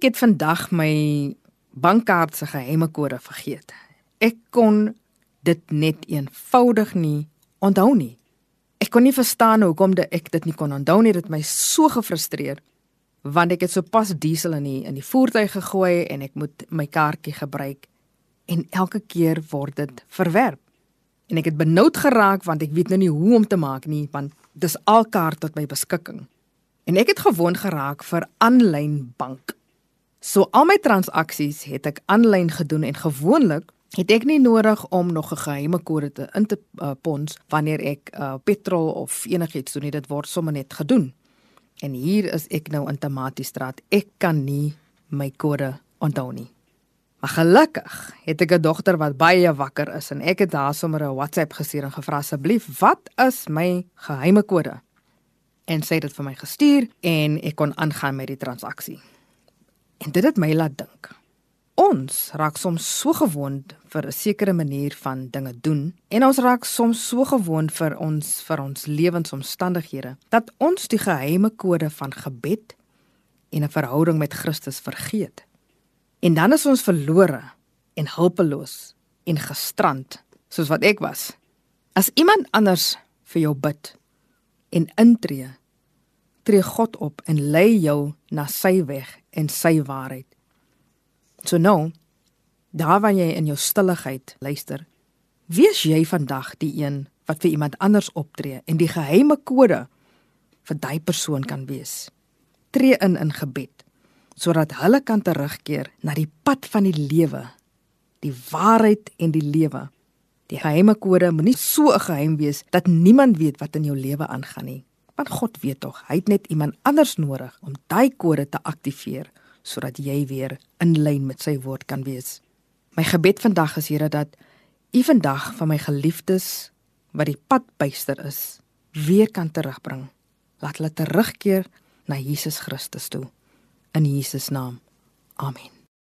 Ek het vandag my bankkaart se geheime kode vergeet. Ek kon dit net eenvoudig nie onthou nie. Ek kon nie verstaan hoekom ek dit nie kon onthou nie. Dit my so gefrustreer want ek het sopas diesel in die in die voertuig gegooi en ek moet my kaartjie gebruik en elke keer word dit verwerp. En ek het benoud geraak want ek weet nou nie hoe om te maak nie want dis al kaart tot my beskikking. En ek het gewoond geraak vir aanlyn bank. So al my transaksies het ek aanlyn gedoen en gewoonlik het ek nie nodig om nog 'n geheime kode te in te uh, pons wanneer ek uh, petrol of enigiets doen nie dit word sommer net gedoen. En hier is ek nou in Tamatiestraat. Ek kan nie my kode onthou nie. Maar gelukkig het ek 'n dogter wat baie wakker is en ek het haar sommer 'n WhatsApp gestuur en gevra asseblief, "Wat is my geheime kode?" En sy het dit vir my gestuur en ek kon aangaan met die transaksie. En dit het my laat dink. Ons raak soms so gewoond vir 'n sekere manier van dinge doen en ons raak soms so gewoond vir ons vir ons lewensomstandighede dat ons die geheime kode van gebed en 'n verhouding met Christus vergeet. En dan is ons verlore en hulpeloos en gestrand soos wat ek was. As iemand anders vir jou bid en intree, tree God op en lei jou na sy weg en sy waarheid. So nou, daar waar jy in jou stilligheid luister, wees jy vandag die een wat vir iemand anders optree en die geheime kode vir daai persoon kan wees. Tree in in gebed sodat hulle kan terugkeer na die pad van die lewe, die waarheid en die lewe. Die geheime kode moenie so 'n geheim wees dat niemand weet wat in jou lewe aangaan nie. Want God weet tog, hy het net iemand anders nodig om daai kode te aktiveer sodat jy weer in lyn met sy woord kan wees. My gebed vandag is Here dat U vandag van my geliefdes wat die pad byster is, weer kan terugbring. Laat hulle terugkeer na Jesus Christus toe. In Jesus naam. Amen.